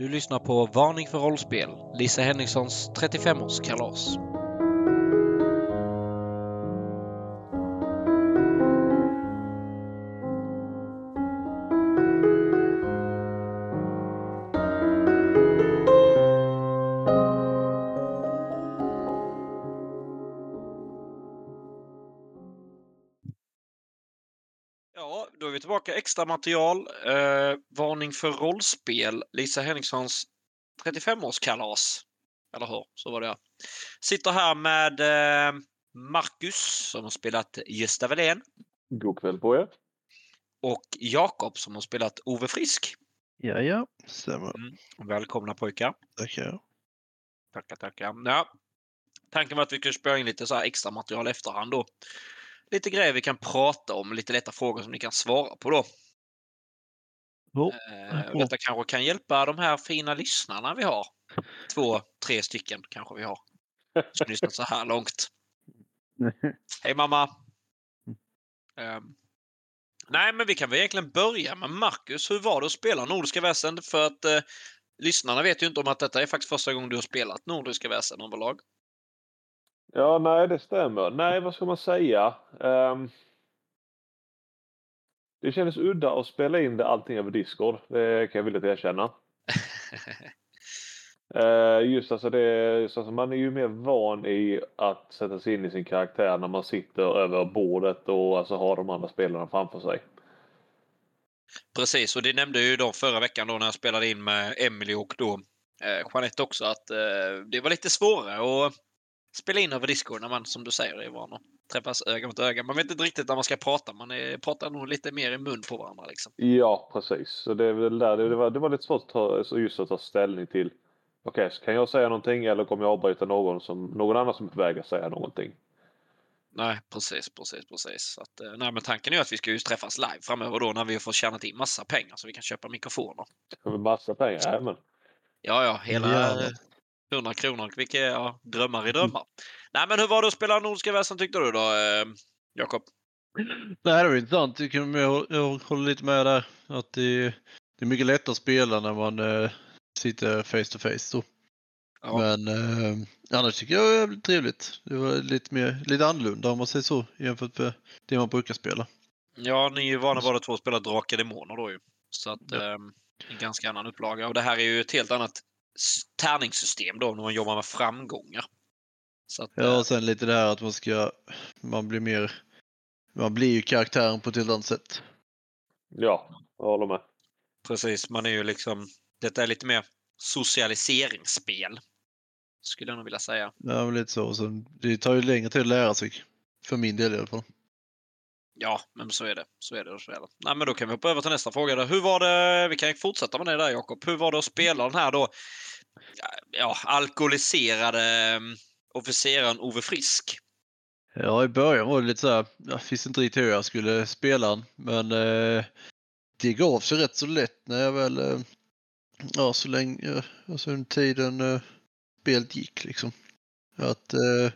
Du lyssnar på Varning för rollspel, Lisa Henrikssons 35-årskalas. Extra material. Eh, varning för rollspel. Lisa Henrikssons 35-årskalas. Eller hur? Så var det. Sitter här med eh, Marcus som har spelat Gösta Welén. God kväll på er. Och Jakob som har spelat Ove Frisk. Ja, ja, stämmer. Mm. Välkomna pojkar. Tackar. Tackar, tackar. Ja, tanken var att vi skulle spela in lite så här extra material efterhand då. Lite grejer vi kan prata om, lite lätta frågor som ni kan svara på då. Jo, Eh, detta kanske kan hjälpa de här fina lyssnarna vi har. Två, tre stycken kanske vi har. Som lyssnat så här långt. Hej mamma! Ehm, nej, men vi kan väl egentligen börja med Marcus. Hur var det att spela Nordiska väsen? För att eh, lyssnarna vet ju inte om att detta är faktiskt första gången du har spelat Nordiska väsen överlag. Ja, nej, det stämmer. Nej, vad ska man säga? Ehm, det kändes udda att spela in det allting över Discord. Det kan jag villigt erkänna. Uh, just alltså det, så alltså man är ju mer van i att sätta sig in i sin karaktär när man sitter över bordet och alltså har de andra spelarna framför sig. Precis, och det nämnde ju de förra veckan då när jag spelade in med Emily och då eh, Jeanette också att eh, det var lite svårare att spela in över Discord när man som du säger är van att träffas öga mot öga. Man vet inte riktigt när man ska prata. Man är, pratar nog lite mer i mun på varandra. Liksom. Ja, precis. Så det, är väl där, det, var, det var lite svårt att ta, just att ta ställning till. Okej, okay, kan jag säga någonting eller kommer jag avbryta någon, som, någon annan som är på väg att säga någonting? Nej, precis, precis, precis. Så att, eh, nej, men tanken är att vi ska just träffas live framöver då när vi får tjänat in massa pengar så vi kan köpa mikrofoner. Massa pengar? Jajamän. Ja, ja, hela Ja. 100 kronor. Vilka ja, drömmar i drömmar. Nej, men hur var det att spela Nordiska väsen tyckte du då, eh, Jakob? Nej, det var intressant. Jag, kan, jag, jag håller lite med där. Att det, det är mycket lättare att spela när man eh, sitter face to face. Då. Ja. Men eh, annars tycker jag det är jävligt trevligt. Det var lite, mer, lite annorlunda om man säger så jämfört med det man brukar spela. Ja, ni är ju vana båda två att spela Drakar Demoner då ju. Så att, Ja. eh, en ganska annan upplaga. Och det här är ju ett helt annat tärningssystem då när man jobbar med framgångar. Så att, Ja, eh, och sen lite det här att man ska, man blir mer, man blir ju karaktären på ett helt annat sätt. Ja, jag håller med. precis. Man är ju liksom, detta är lite mer socialiseringsspel. Skulle jag nog vilja säga. Ja, men lite så. Och sen, det tar ju längre tid att lära sig. För min del i alla fall. Ja, men så är det. Så är det. Så är det. Nej, men då kan vi hoppa över till nästa fråga. Då. Hur var det, vi kan fortsätta med det där Jakob. Hur var det att spela den här då ja, alkoholiserade ehm, officeraren Ove Frisk? Ja, i början var det lite så här, jag visste inte riktigt hur jag skulle spela den. Men eh, det gav sig rätt så lätt när jag väl, eh, ja så länge, alltså under tiden eh, spelet gick liksom. Att eh,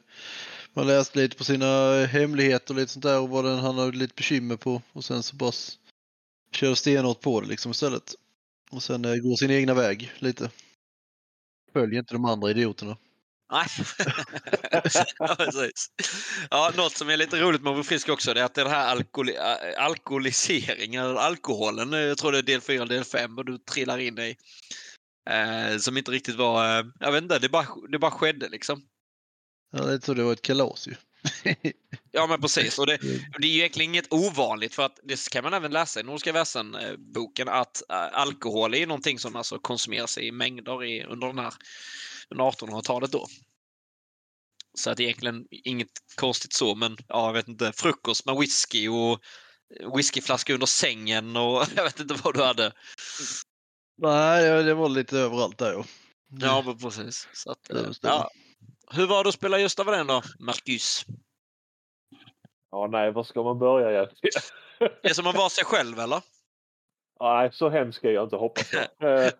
man läste lite på sina hemligheter och lite sånt där och vad den han hade lite bekymmer på. Och sen så bara körde stenhårt på det liksom istället. Och sen eh, går sin egna väg lite. Följer inte de andra idioterna. Nej. ja, precis. Ja, något som är lite roligt med Ove Frisk också det är att den här alkohol alkoholiseringen, eller alkoholen, eh, jag tror det är del 4 del 5 och du trillar in i. Eh, som inte riktigt var, eh, jag vet inte, det bara, det bara skedde liksom. Ja, lite så det var ett kalas ju. Ja men precis. Och det, det är ju egentligen inget ovanligt för att det kan man även läsa i Nordiska väsen-boken att äh, alkohol är någonting som alltså konsumeras i mängder i, under den här under 1800-talet då. Så att det är egentligen inget konstigt så men ja, jag vet inte, frukost med whisky och whiskyflaska under sängen och jag vet inte vad du hade. Nej, det var lite överallt där ja. Ja men precis. Så att, eh, ja. Hur var det att spela Gösta Welén då, Marcus? Ja, nej, var ska man börja egentligen? Det är som att vara sig själv eller? Nej, så hemskt är jag inte hoppas jag. Eh,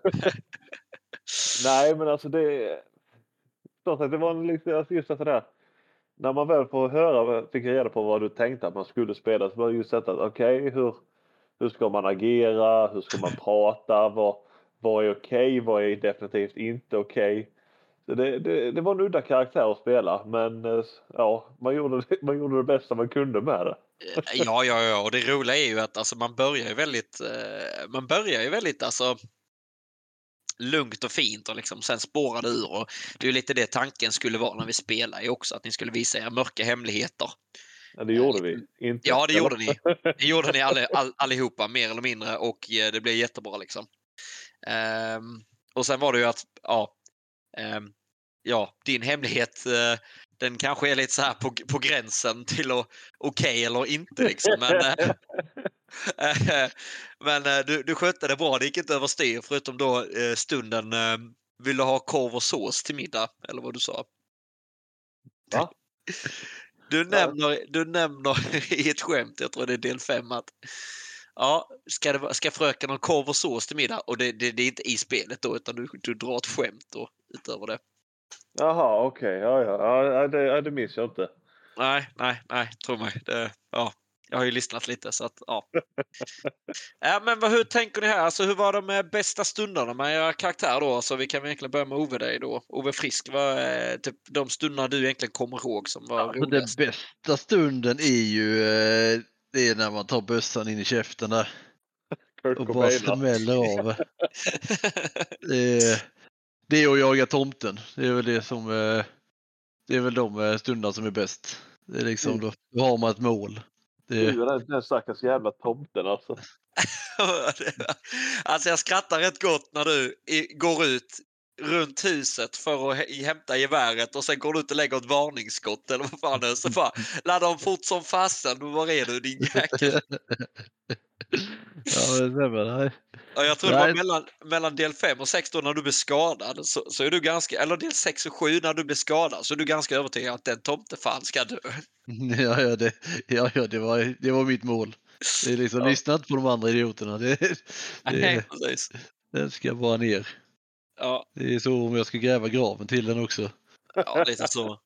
Nej, men alltså det... Att det var lite, alltså just det där. När man väl får höra, fick reda på vad du tänkte att man skulle spela så var det just detta att okej, hur, hur ska man agera? Hur ska man prata? Vad, vad är okej, vad är definitivt inte okej. Så det, det, det var en udda karaktär att spela, men eh, ja, man gjorde, det- man gjorde det bästa man kunde med det. Ja, ja, ja. Och det roliga är ju att alltså, man börjar ju väldigt, eh, man börjar ju väldigt alltså lugnt och fint och liksom sen spårar det ur. Och det är lite det tanken skulle vara när vi spelar också, att ni skulle visa era mörka hemligheter. Ja, det gjorde vi. Inte. Ja, det gjorde ni. Det gjorde ni all, all, allihopa, mer eller mindre, och eh, det blev jättebra liksom. Ehm, och sen var det ju att, ja, ja din hemlighet, eh, den kanske är lite så här på, på gränsen till okej eller inte liksom. Men, eh, Men eh, du, du skötte det bra, det gick inte överstyr förutom då stunden vill du ha korv och sås till middag? Eller vad du sa. Va? Du nämner, du nämner i ett skämt, jag tror det är del fem att ja, ska, det, ska fröken ha korv och sås till middag? Och det, det, det är inte i spelet då utan du, du drar ett skämt då utöver det. Jaha, okej. Ja, ja. ja det, ja, det minns jag inte. Nej, nej, nej, tro mig. Det, ja, jag har ju lyssnat lite så att ja. ja men vad, hur tänker ni här? Alltså hur var de med bästa stunderna med era karaktär då? Så vi kan väl egentligen börja med Ove dig då. Ove Frisk, vad är typ de stunderna du egentligen kommer ihåg som var Alltså, den roligast? bästa stunden är ju eh, det är när man tar bössan in i käften där Kurt och bara smäller av. Det är, det är att jaga tomten. Det är väl det som eh, det är väl de eh, stunderna som är bäst. Det är liksom då, då har man ett mål. Det, Du är den, den stackars jävla tomten alltså. alltså jag skrattar rätt gott när du går ut runt huset för att hä- hämta geväret och sen går du ut och lägger ett varningsskott eller vad fan det är. Så bara laddar om fort som fasen. Var är du din jäkel? ja, det nej. Ja, jag tror det var Nej. mellan, mellan del 5 och 6 då när du blev skadad. Så, så är du ganska, eller del 6 och 7 när du blev skadad så är du ganska övertygad att den tomtefan ska dö. Ja, ja, det, ja, ja det, var, det var mitt mål. Det är liksom, Ja. lyssna inte på de andra idioterna. Det, Nej, det, precis. den ska bara ner. Ja, Det är så om jag ska gräva graven till den också. ja, lite så.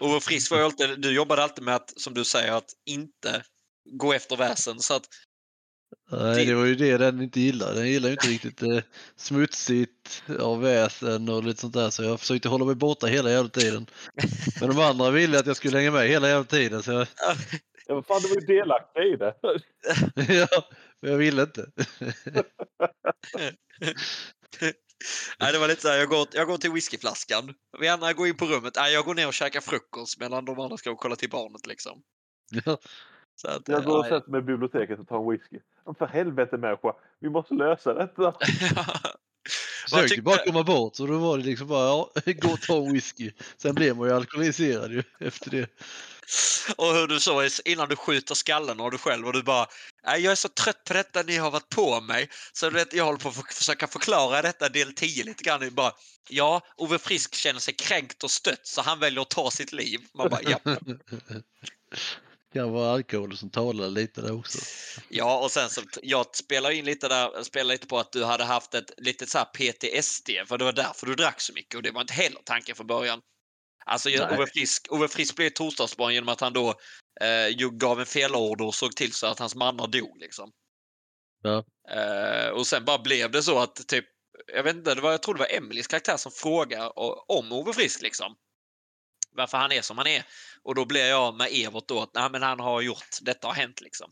Och Frisk var ju alltid, du jobbade alltid med att, som du säger, att inte gå efter väsen. Så att, Nej, Det- det var ju det den inte gillade. Den gillar ju inte riktigt eh, smutsigt av väsen och lite sånt där. Så jag försökte hålla mig borta hela jävla tiden. Men de andra ville att jag skulle hänga med hela jävla tiden. Så jag, Ja, men fan, du var ju delaktig i det. ja, men jag ville inte. nej, det var lite så här, jag går, jag går till whiskyflaskan. Vi andra går in på rummet. Nej, jag går ner och käkar frukost medan de andra ska kolla till barnet liksom. Så att, Jag går och nej. sätter mig i biblioteket och tar en whisky. Men för helvete människa, vi måste lösa detta. försökte tyckte- bara komma bort så då var det liksom bara ja, gå och ta en whisky. Sen blev man ju alkoholiserad ju efter det. Och hur du sa innan du skjuter skallen av dig själv och du bara "Nej, jag är så trött på detta ni har varit på mig. Så du vet, jag håller på att för- försöka förklara detta del 10 lite grann. Bara, ja, Ove Frisk känner sig kränkt och stött så han väljer att ta sitt liv. Man bara, ja. kan vara alkohol som talar lite där också. ja, och sen så jag spelar in lite där, spelar lite på att du hade haft ett litet så här PTSD för det var därför du drack så mycket och det var inte heller tanken från början. Alltså. Ove Frisk, Ove Frisk blev torsdagsbarn genom att han då eh, ju gav en felorder och såg till så att hans mannar dog. Liksom. Ja. Eh, och sen bara blev det så att typ, jag vet inte, det var, jag tror det var Emelies karaktär som frågade o- om Ove Frisk liksom. Varför han är som han är. Och då blev jag med Evert då att nej men han har gjort, detta har hänt liksom.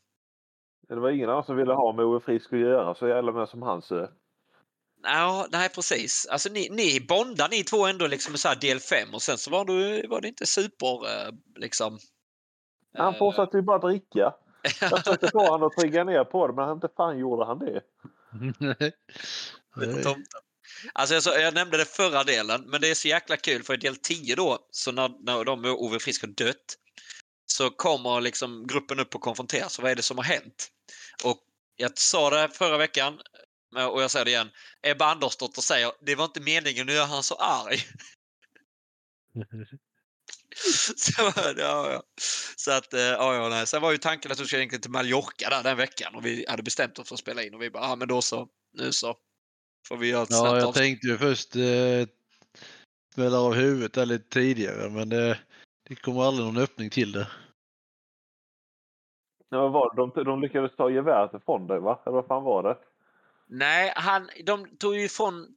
Det var ingen annan som ville ha med Ove Frisk att göra så jävla med som han så. Ja, nej precis. Alltså ni, ni bondade ni två ändå liksom så här del 5 och sen så var, du, var det inte super eh, liksom. Han eh, fortsatte ju bara dricka. Jag försökte få honom att trigga ner på det men inte fan gjorde han det. Alltså jag, jag nämnde det förra delen, men det är så jäkla kul för i del 10 då, så när, när de och Ove Frisk har dött, så kommer liksom gruppen upp och konfronteras. Vad är det som har hänt? Och jag sa det förra veckan, och jag säger det igen. Ebba Andersdotter säger det var inte meningen att göra han så arg. Så, ja, ja. så att, eh, ja, ja, nej. Sen var ju tanken att du skulle egentligen till Mallorca där den veckan och vi hade bestämt oss för att spela in och vi bara, ja men då så, nu så. Får vi göra ett Ja, jag avsnitt. tänkte ju först eh, smälla av huvudet där lite tidigare men det, det kommer aldrig någon öppning till det. Ja, vad var det? De, de lyckades ta geväret ifrån dig va? Eller vad fan var det? Nej, han, de tog ju ifrån...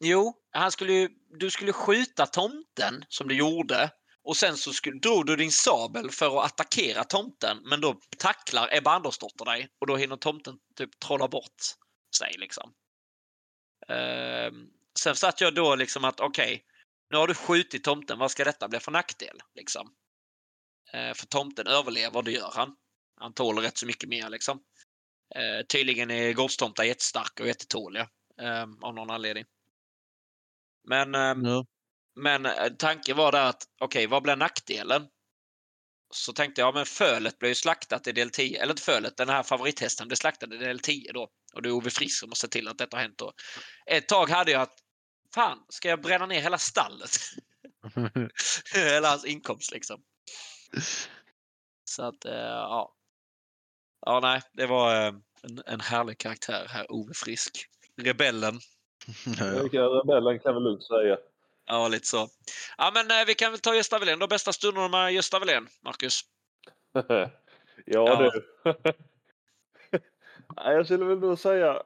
Jo, han skulle ju, du skulle skjuta tomten som du gjorde och sen så skulle, drog du din sabel för att attackera tomten men då tacklar Ebba Andersdotter dig och då hinner tomten typ trolla bort sig liksom. Eh, sen satt jag då liksom att okej, okay, nu har du skjutit tomten, vad ska detta bli för nackdel? Liksom. Eh, för tomten överlever, det gör han. Han tål rätt så mycket mer liksom. Uh, tydligen är gårdstomtar jättestarka och jättetåliga ehm, av någon anledning. Men ja. Men eh, tanken var där att okej, okay, vad blir nackdelen? Så tänkte jag, men fölet blev ju slaktat i del 10. Eller inte fölet, den här favorithästen blev slaktad i del 10 då. Och det är Ove Frisk som måste se till att detta har hänt då. Ett tag hade jag att fan, ska jag bränna ner hela stallet? hela hans inkomst liksom. Så att, eh, ja. Ja, nej, det var eh, en, en härlig karaktär här, Ove Frisk. Rebellen. Rebellen kan vi lugnt säga. Ja, lite så. Ja, men eh, vi kan väl ta Gösta Welén då. Bästa stunderna med Gösta Welén, Marcus? ja, ja, du. jag skulle väl nog säga...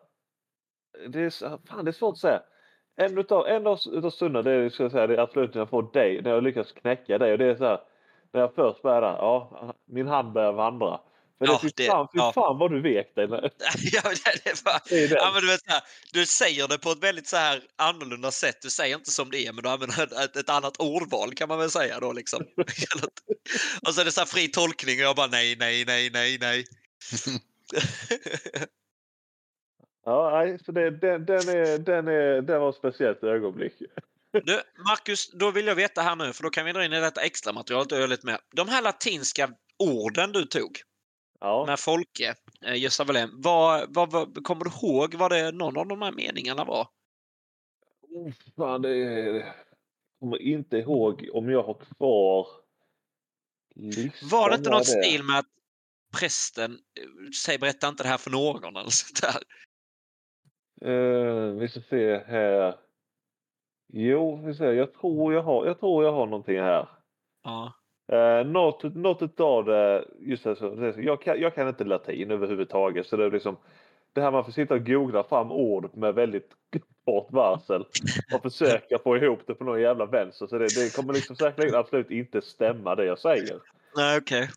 Det är, fan, det är svårt att säga. En utav, en av, utav stunderna, det är, ska jag säga, det är absolut när jag får dig, när jag lyckas knäcka dig. Och det är så här, när jag först börjar, ja, min hand börjar vandra. Men ja, det, fy fan, fy ja. fan vad du vek dig. ja, det, det var, det ja, men du, vet, här, du säger det på ett väldigt så här annorlunda sätt. Du säger inte som det är, men du använder ett, ett annat ordval kan man väl säga då. Liksom. och så är det så här fri tolkning och jag bara nej, nej, nej, nej, nej. ja, nej, så det, den, den, är, den, är, den var ett speciellt ögonblick. Du, Marcus, då vill jag veta här nu, för då kan vi dra in i detta extra materialet och lite med. De här latinska orden du tog, ja. med Folke, eh, Gösta Wallén. Vad, vad, vad, kommer du ihåg vad det någon av de här meningarna var? Oh, fan, det är... kommer inte ihåg om jag har kvar listan. Var det inte något det? stil med att prästen eh, säg berätta inte det här för någon eller sånt där? Uh, vi ska se här. Jo, vi ser. Jag tror jag har, jag tror jag har någonting här. Ja. Uh, något, något av det, just det, jag kan, jag kan inte latin överhuvudtaget så det är liksom det här man får sitta och googla fram ord med väldigt kort varsel och försöka få ihop det på någon jävla vänster. Så det, det kommer liksom säkerligen absolut inte stämma det jag säger. Nej, okej.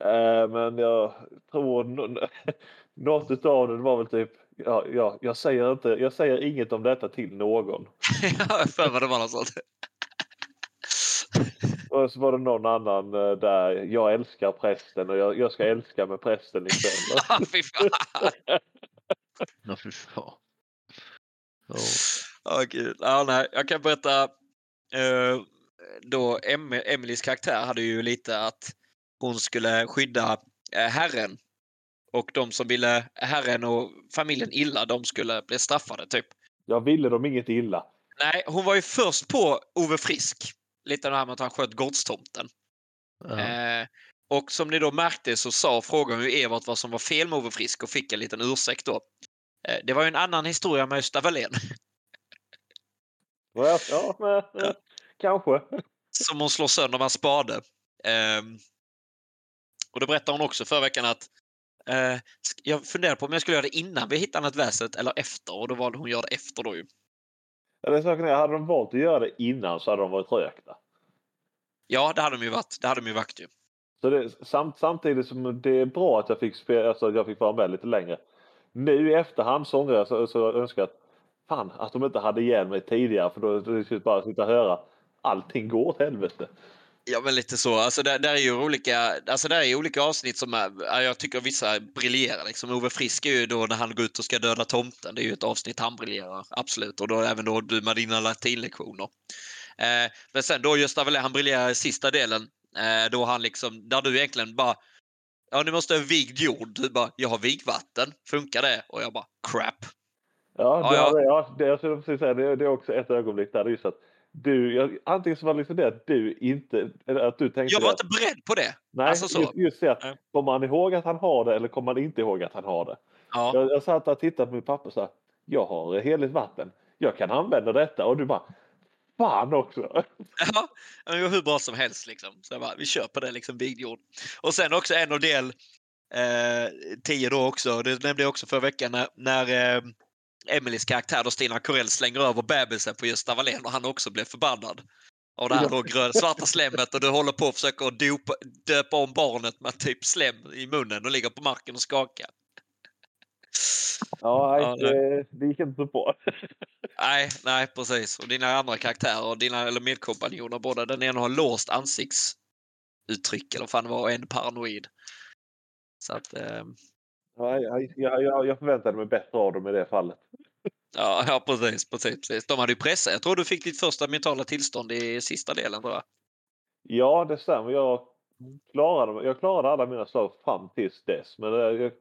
Okay. Uh, eh, men jag tror något av det var väl typ ja, ja, jag, säger inte, jag säger inget om detta till någon. ja, för vad det var något sånt. Och så var det någon annan uh, där, jag älskar prästen och jag, jag ska älska med prästen ikväll. ja, fy fan. ja, fy fan. Ja, oh. oh, gud. Ja, nej, jag kan berätta. Uh, då em Emelies karaktär hade ju lite att hon skulle skydda uh, Herren. Och de som ville Herren och familjen illa, de skulle bli straffade typ. Jag ville dem inget illa. Nej, hon var ju först på Ove Frisk lite det här med att han sköt gårdstomten. Ja. Eh, och som ni då märkte så sa frågan ju Evert vad som var fel med Ove Frisk och fick en liten ursäkt då. Eh, det var ju en annan historia med Östa Wallén. Ja, ja, men, ja. kanske. Som hon slår sönder med en spade. Eh, och då berättade hon också förra veckan att eh, jag funderade på om jag skulle göra det innan vi hittade annat väset eller efter och då valde hon att göra det efter då ju. Eller saken är, hade de valt att göra det innan så hade de varit rökta. Ja, det hade de ju varit. Det hade de ju varit ju. Så det, samt, samtidigt som det är bra att jag fick, spela, alltså, jag fick vara med lite längre. Nu i efterhand så ångrar jag så, så jag önskar att fan att de inte hade ihjäl mig tidigare för då skulle jag bara sitta och höra allting går åt helvete. Ja, men lite så. Alltså, där, där är ju olika, alltså, där är olika avsnitt som är, jag tycker vissa briljerar. Liksom. Ove Frisk är ju då när han går ut och ska döda tomten. Det är ju ett avsnitt han briljerar, absolut. Och då även då du med dina latinlektioner. Eh, men sen då Gösta Wallén, han briljerar i sista delen. Eh, då han liksom, där du egentligen bara Ja, nu måste ha vigd jord. Du bara, jag har vigvatten. Funkar det? Och jag bara, crap. Ja, det, ja, ja. ja det, jag skulle precis säga, det, det är också ett ögonblick där det är just att du, jag, antingen så var det liksom det att du inte, att du tänkte Jag var inte beredd på det. Nej, alltså så. just, just det att nej. kommer man ihåg att han har det eller kommer man inte ihåg att han har det? Ja. Jag, jag satt och tittade på min pappa och sa, jag har heligt vatten, jag kan använda detta och du bara, fan också. Ja, det var hur bra som helst liksom. Så jag bara, vi på det liksom, Jord. Och sen också en av del eh, 10 då också. Det nämnde jag också förra veckan när, när eh, Emelies karaktär då Stina Corell slänger över bebisen på Gösta Wallén och han också blev förbannad. Och det här då grön, svarta slemmet och du håller på att försöka dopa, döpa om barnet med typ slem i munnen och ligger på marken och skakar. Ja, nej, det, det gick inte så bra. nej, nej, precis. Och dina andra karaktärer och dina eller medkompanjoner, båda den ena har låst ansiktsuttryck eller fan var och en paranoid. Så att... Eh... Ja, jag, jag, jag förväntade mig bättre av dem i det fallet. Ja, ja precis, precis, precis. De hade ju pressat. Jag tror du fick ditt första mentala tillstånd i sista delen. Tror jag. Ja, det stämmer. Jag klarade, jag klarade alla mina slag fram tills dess. Men jag,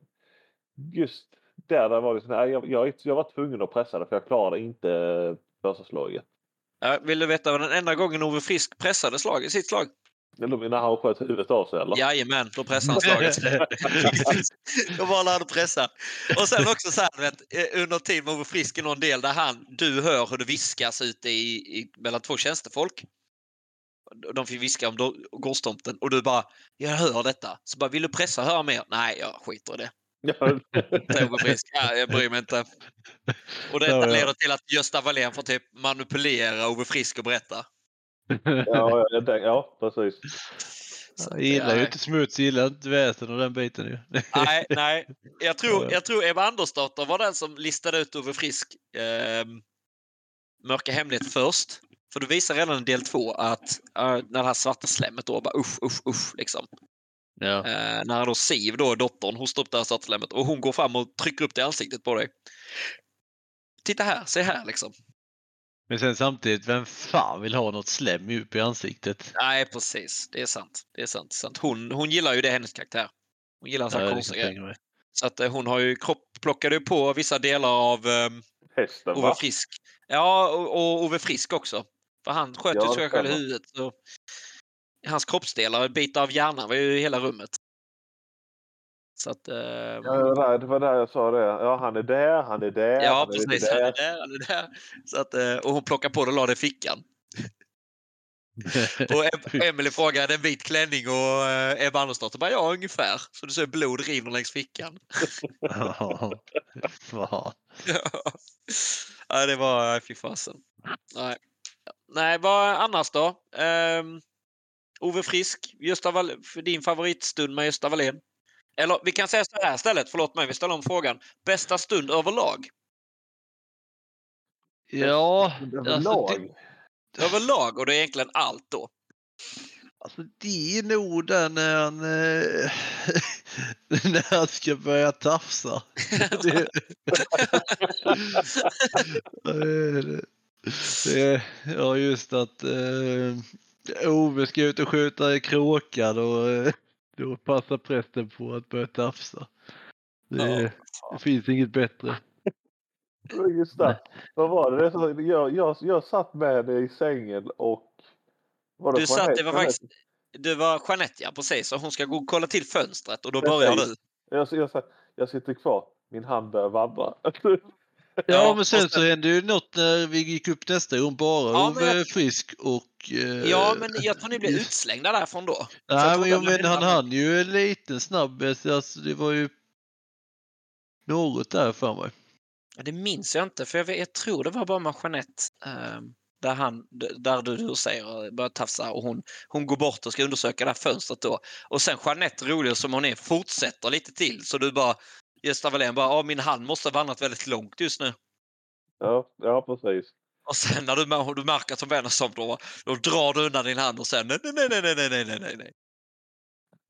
just där, där var det så här, jag, jag, jag var tvungen att pressa det för jag klarade inte första slaget. Ja, vill du veta vad den enda gången Ove Frisk pressade slag, sitt slag? Eller när han sköt huvudet av sig eller? Jajamän, då pressade han slaget. då var han pressa. Och sen också så här, vet, eh, under tid med Ove Frisk i någon del där han, du hör hur det viskas ute i, i, mellan två tjänstefolk. De fick viska om gårdstomten och du bara, jag hör detta. Så bara, vill du pressa höra mer? Nej, jag skiter i det. Ove Frisk, ja, jag bryr mig inte. Och detta leder till att Gösta Wallén får typ manipulera Ove Frisk och berätta ja, ja, ja, precis. jag gillar ju inte smuts, gillar inte väsen och den biten ju. nej, nej. Jag tror, jag tror Ebba Andersdotter var den som listade ut Ove Frisk eh, Mörka hemlighet först. För du visar redan i del två att uh, när det här svarta slemmet då bara usch, usch, usch liksom. Ja. Uh, när då Siv, då dottern, hostar upp det här svarta slemmet och hon går fram och trycker upp det i ansiktet på dig. Titta här, se här liksom. Men sen samtidigt, vem fan vill ha något slem upp i ansiktet? Nej, precis. Det är sant. Det är sant. sant. Hon, hon gillar ju det, hennes karaktär. Hon gillar så ja, konstiga grejer. Så att eh, hon har ju kropp, plockade på vissa delar av um, Hästen, Ove va? Frisk. Ja, och, och Ove Frisk också. För han sköt ja, ju sig själv i huvudet. Så hans kroppsdelar, bitar av hjärnan var ju i hela rummet. Så att, eh, ja, det var där jag sa det. Ja, han är där, han är där. Ja, han precis. Är där. Han är där, han är där. Så att, eh, och hon plockade på det och la det i fickan. och Emelie frågade en vit klänning och eh, Ebba Andersdotter bara ja, ungefär. Så du ser blod rinner längs fickan. Fan. ja, det var, fy fasen. Nej. Nej, vad annars då? Um, Ove Frisk, Gösta Wall din favoritstund med Gösta Wallén? Eller vi kan säga så här istället, förlåt mig, vi ställer om frågan. Bästa stund överlag? Ja, överlag? Alltså, det... Överlag och det är egentligen allt då? Alltså det är nog där när han, eh, när han ska börja tafsa. det, det, ja just att eh, Ove ska ut och skjuta i kråkan och eh, då passar prästen på att börja tafsa. Det, ja, det finns inget bättre. Just det. Vad var det? Jag, jag, jag satt med dig i sängen och... Var det du satt, det var faktiskt... Du var Jeanette, ja precis. Och hon ska gå och kolla till fönstret och då börjar du. Jag, jag, jag sitter kvar. Min hand börjar vandra. Ja, men sen så hände ju något när vi gick upp nästa gång bara ja, Ove jag... Frisk och... Eh... Ja, men jag tror ni blev utslängda därifrån då. Nej, men, jag men han hann ju en liten snabb, alltså det var ju något där för mig. Det minns jag inte, för jag, jag tror det var bara med Jeanette. Eh, där, han, där du, du säger börjar tafsa och hon, hon går bort och ska undersöka det här fönstret då. Och sen Jeanette, rolig som hon är, fortsätter lite till så du bara Gösta Wallén bara, ja min hand måste ha vandrat väldigt långt just nu. Ja, ja precis. Och sen när du, du märker att de vänder sig om, då, då drar du undan din hand och sen nej, nej, nej, nej, nej, nej, nej, nej.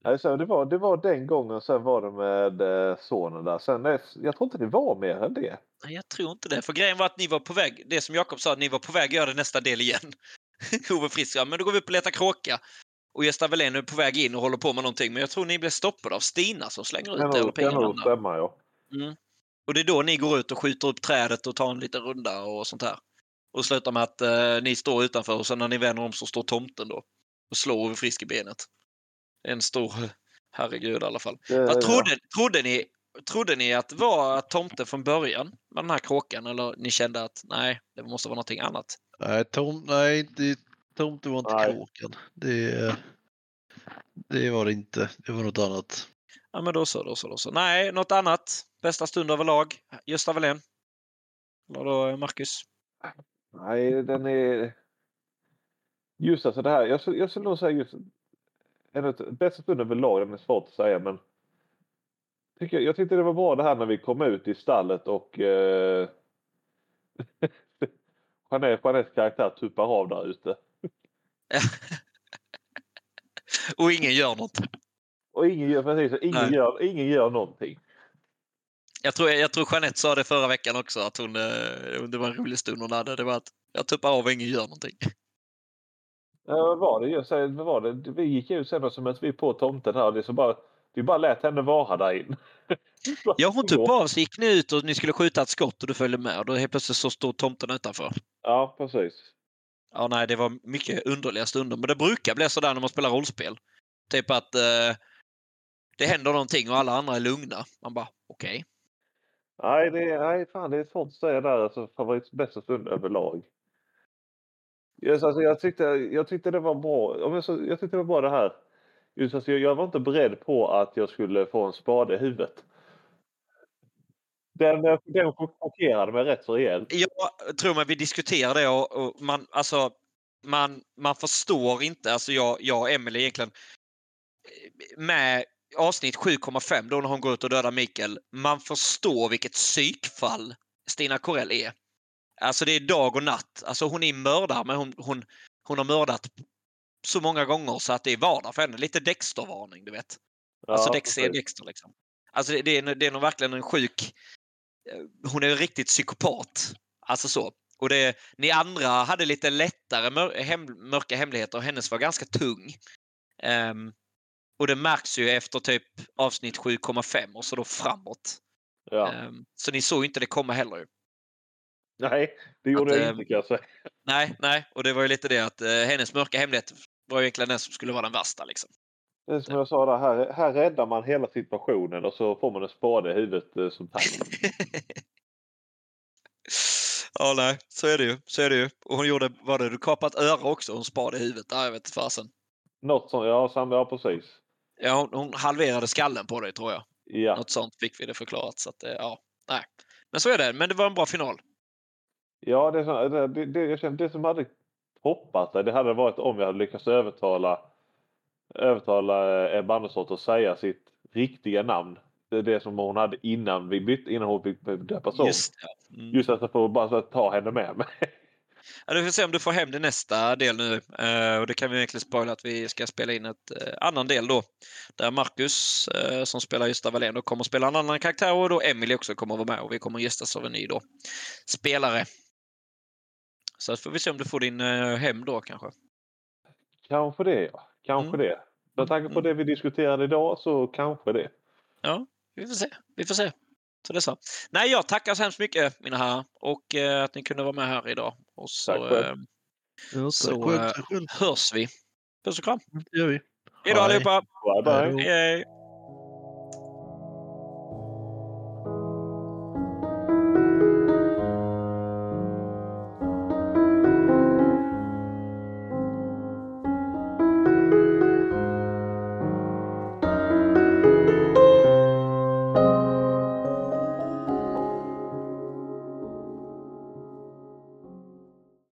Alltså, det, var, det var den gången, sen var det med eh, sonen där. Sen, jag tror inte det var mer än det. Nej, jag tror inte det. För grejen var att ni var på väg, det som Jakob sa, att ni var på väg att göra nästa del igen. Ove Frisk, ja men då går vi upp och letar kråka. Och Gösta Welén är på väg in och håller på med någonting. Men jag tror ni blir stoppade av Stina som slänger ut det. Det kan nog stämma, ja. Mm. Och det är då ni går ut och skjuter upp trädet och tar en liten runda och sånt här. Och slutar med att eh, ni står utanför och sen när ni vänder om så står tomten då och slår över frisk i benet. En stor, herregud i alla fall. Det, Vad trodde, ja. trodde, ni, trodde ni att det var tomten från början med den här kråkan eller ni kände att nej, det måste vara någonting annat? Nej, tom, nej inte Tomten var inte Nej. kråkan. Det, det var det inte. Det var något annat. Ja, men då så, då så, då så. Nej, något annat? Bästa stund överlag? Gösta Wallén? Eller då Marcus? Nej, den är... Just alltså det här, jag, jag skulle nog säga just... Bästa stund överlag, den är svårt att säga men... Tycker, jag tyckte det var bra det här när vi kom ut i stallet och... Eh... Jeanettes karaktär tuppar av där ute. och ingen gör något. Och ingen gör, precis, ingen, gör, ingen gör någonting. Jag tror, jag tror Jeanette sa det förra veckan också, att hon, eh, det var en rolig stund hon hade. Det var att jag tuppar av och ingen gör någonting. Ja, vad var det? Jag säger, vad var det? Vi gick ut sen och så mötte vi på tomten här. Det så bara, vi bara lät henne vara där inne. ja, hon tuppade av så gick ni ut och ni skulle skjuta ett skott och du följde med. Och då helt plötsligt så stod tomten utanför. Ja, precis. Ja, nej, det var mycket underliga stunder. Men det brukar bli sådär när man spelar rollspel. Typ att eh, det händer någonting och alla andra är lugna. Man bara, okej. Okay. Nej, det är, nej, fan, det är svårt att säga där. Alltså, favorit bästa stund överlag. Yes, alltså, jag, tyckte, jag tyckte det var bra. Jag, jag tyckte det var bra det här. Just, alltså, jag, jag var inte beredd på att jag skulle få en spade i huvudet. Den, den chockerade mig rätt så rejält. Jag tror att vi diskuterade det och, och, man, alltså, man, man förstår inte, alltså jag, jag och Emelie egentligen, med avsnitt 7,5 då när hon går ut och dödar Mikael. Man förstår vilket psykfall Stina Corell är. Alltså det är dag och natt. Alltså hon är mördare men hon, hon, hon har mördat så många gånger så att det är vardag för henne. Lite Dexter-varning, du vet. Ja, alltså Dexter är Dexter liksom. Alltså det, det, är, det är nog verkligen en sjuk... Eh, hon är en riktigt psykopat. Alltså så. Och det, ni andra hade lite lättare mör, hem, mörka hemligheter och hennes var ganska tung. Um, och det märks ju efter typ avsnitt 7,5 och så då framåt. Ja. Um, så ni såg inte det komma heller. Nej, det gjorde att, jag inte kan jag säga. Nej, nej, och det var ju lite det att uh, hennes mörka hemlighet var ju egentligen den som skulle vara den värsta. Liksom. Det är som jag sa där, här, här räddar man hela situationen och så får man en spade i huvudet uh, som tack. ja, nej, så är det ju. Så är det ju. Och hon gjorde, var det du kapat öra också? Hon spade i huvudet? Ja, jag vet fasen. Något sånt, ja, samma, ja precis. Ja, hon, hon halverade skallen på dig tror jag. Ja. Något sånt fick vi det förklarat. Så att, ja, nej. Men så är det. Men det var en bra final. Ja, det, det, det, det, jag kände, det som hade hoppat det hade varit om jag hade lyckats övertala övertala eh, Ebba Andersson att säga sitt riktiga namn. Det är det som hon hade innan vi bytte, innan hon fick döpas om. Just, mm. Just att jag får bara ta henne med mig. Ja, du får se om du får hem det nästa del nu. Uh, och det kan vi egentligen spoila att vi ska spela in ett uh, annan del då. Där Marcus uh, som spelar Gösta Wallén kommer att spela en annan karaktär och då Emily också kommer att vara med och vi kommer att gästas av en ny då, spelare. Så får vi se om du får din hem då kanske. Kanske det ja. Kanske mm. det. Med tanke på mm. det vi diskuterade idag så kanske det. Ja, vi får se. Vi får se. Så det är så. Nej, jag tackar så hemskt mycket mina herrar och eh, att ni kunde vara med här idag. Och så, eh, ja, så eh, hörs vi. Puss och kram. Det gör vi. Hej då allihopa. Bye bye. Hej.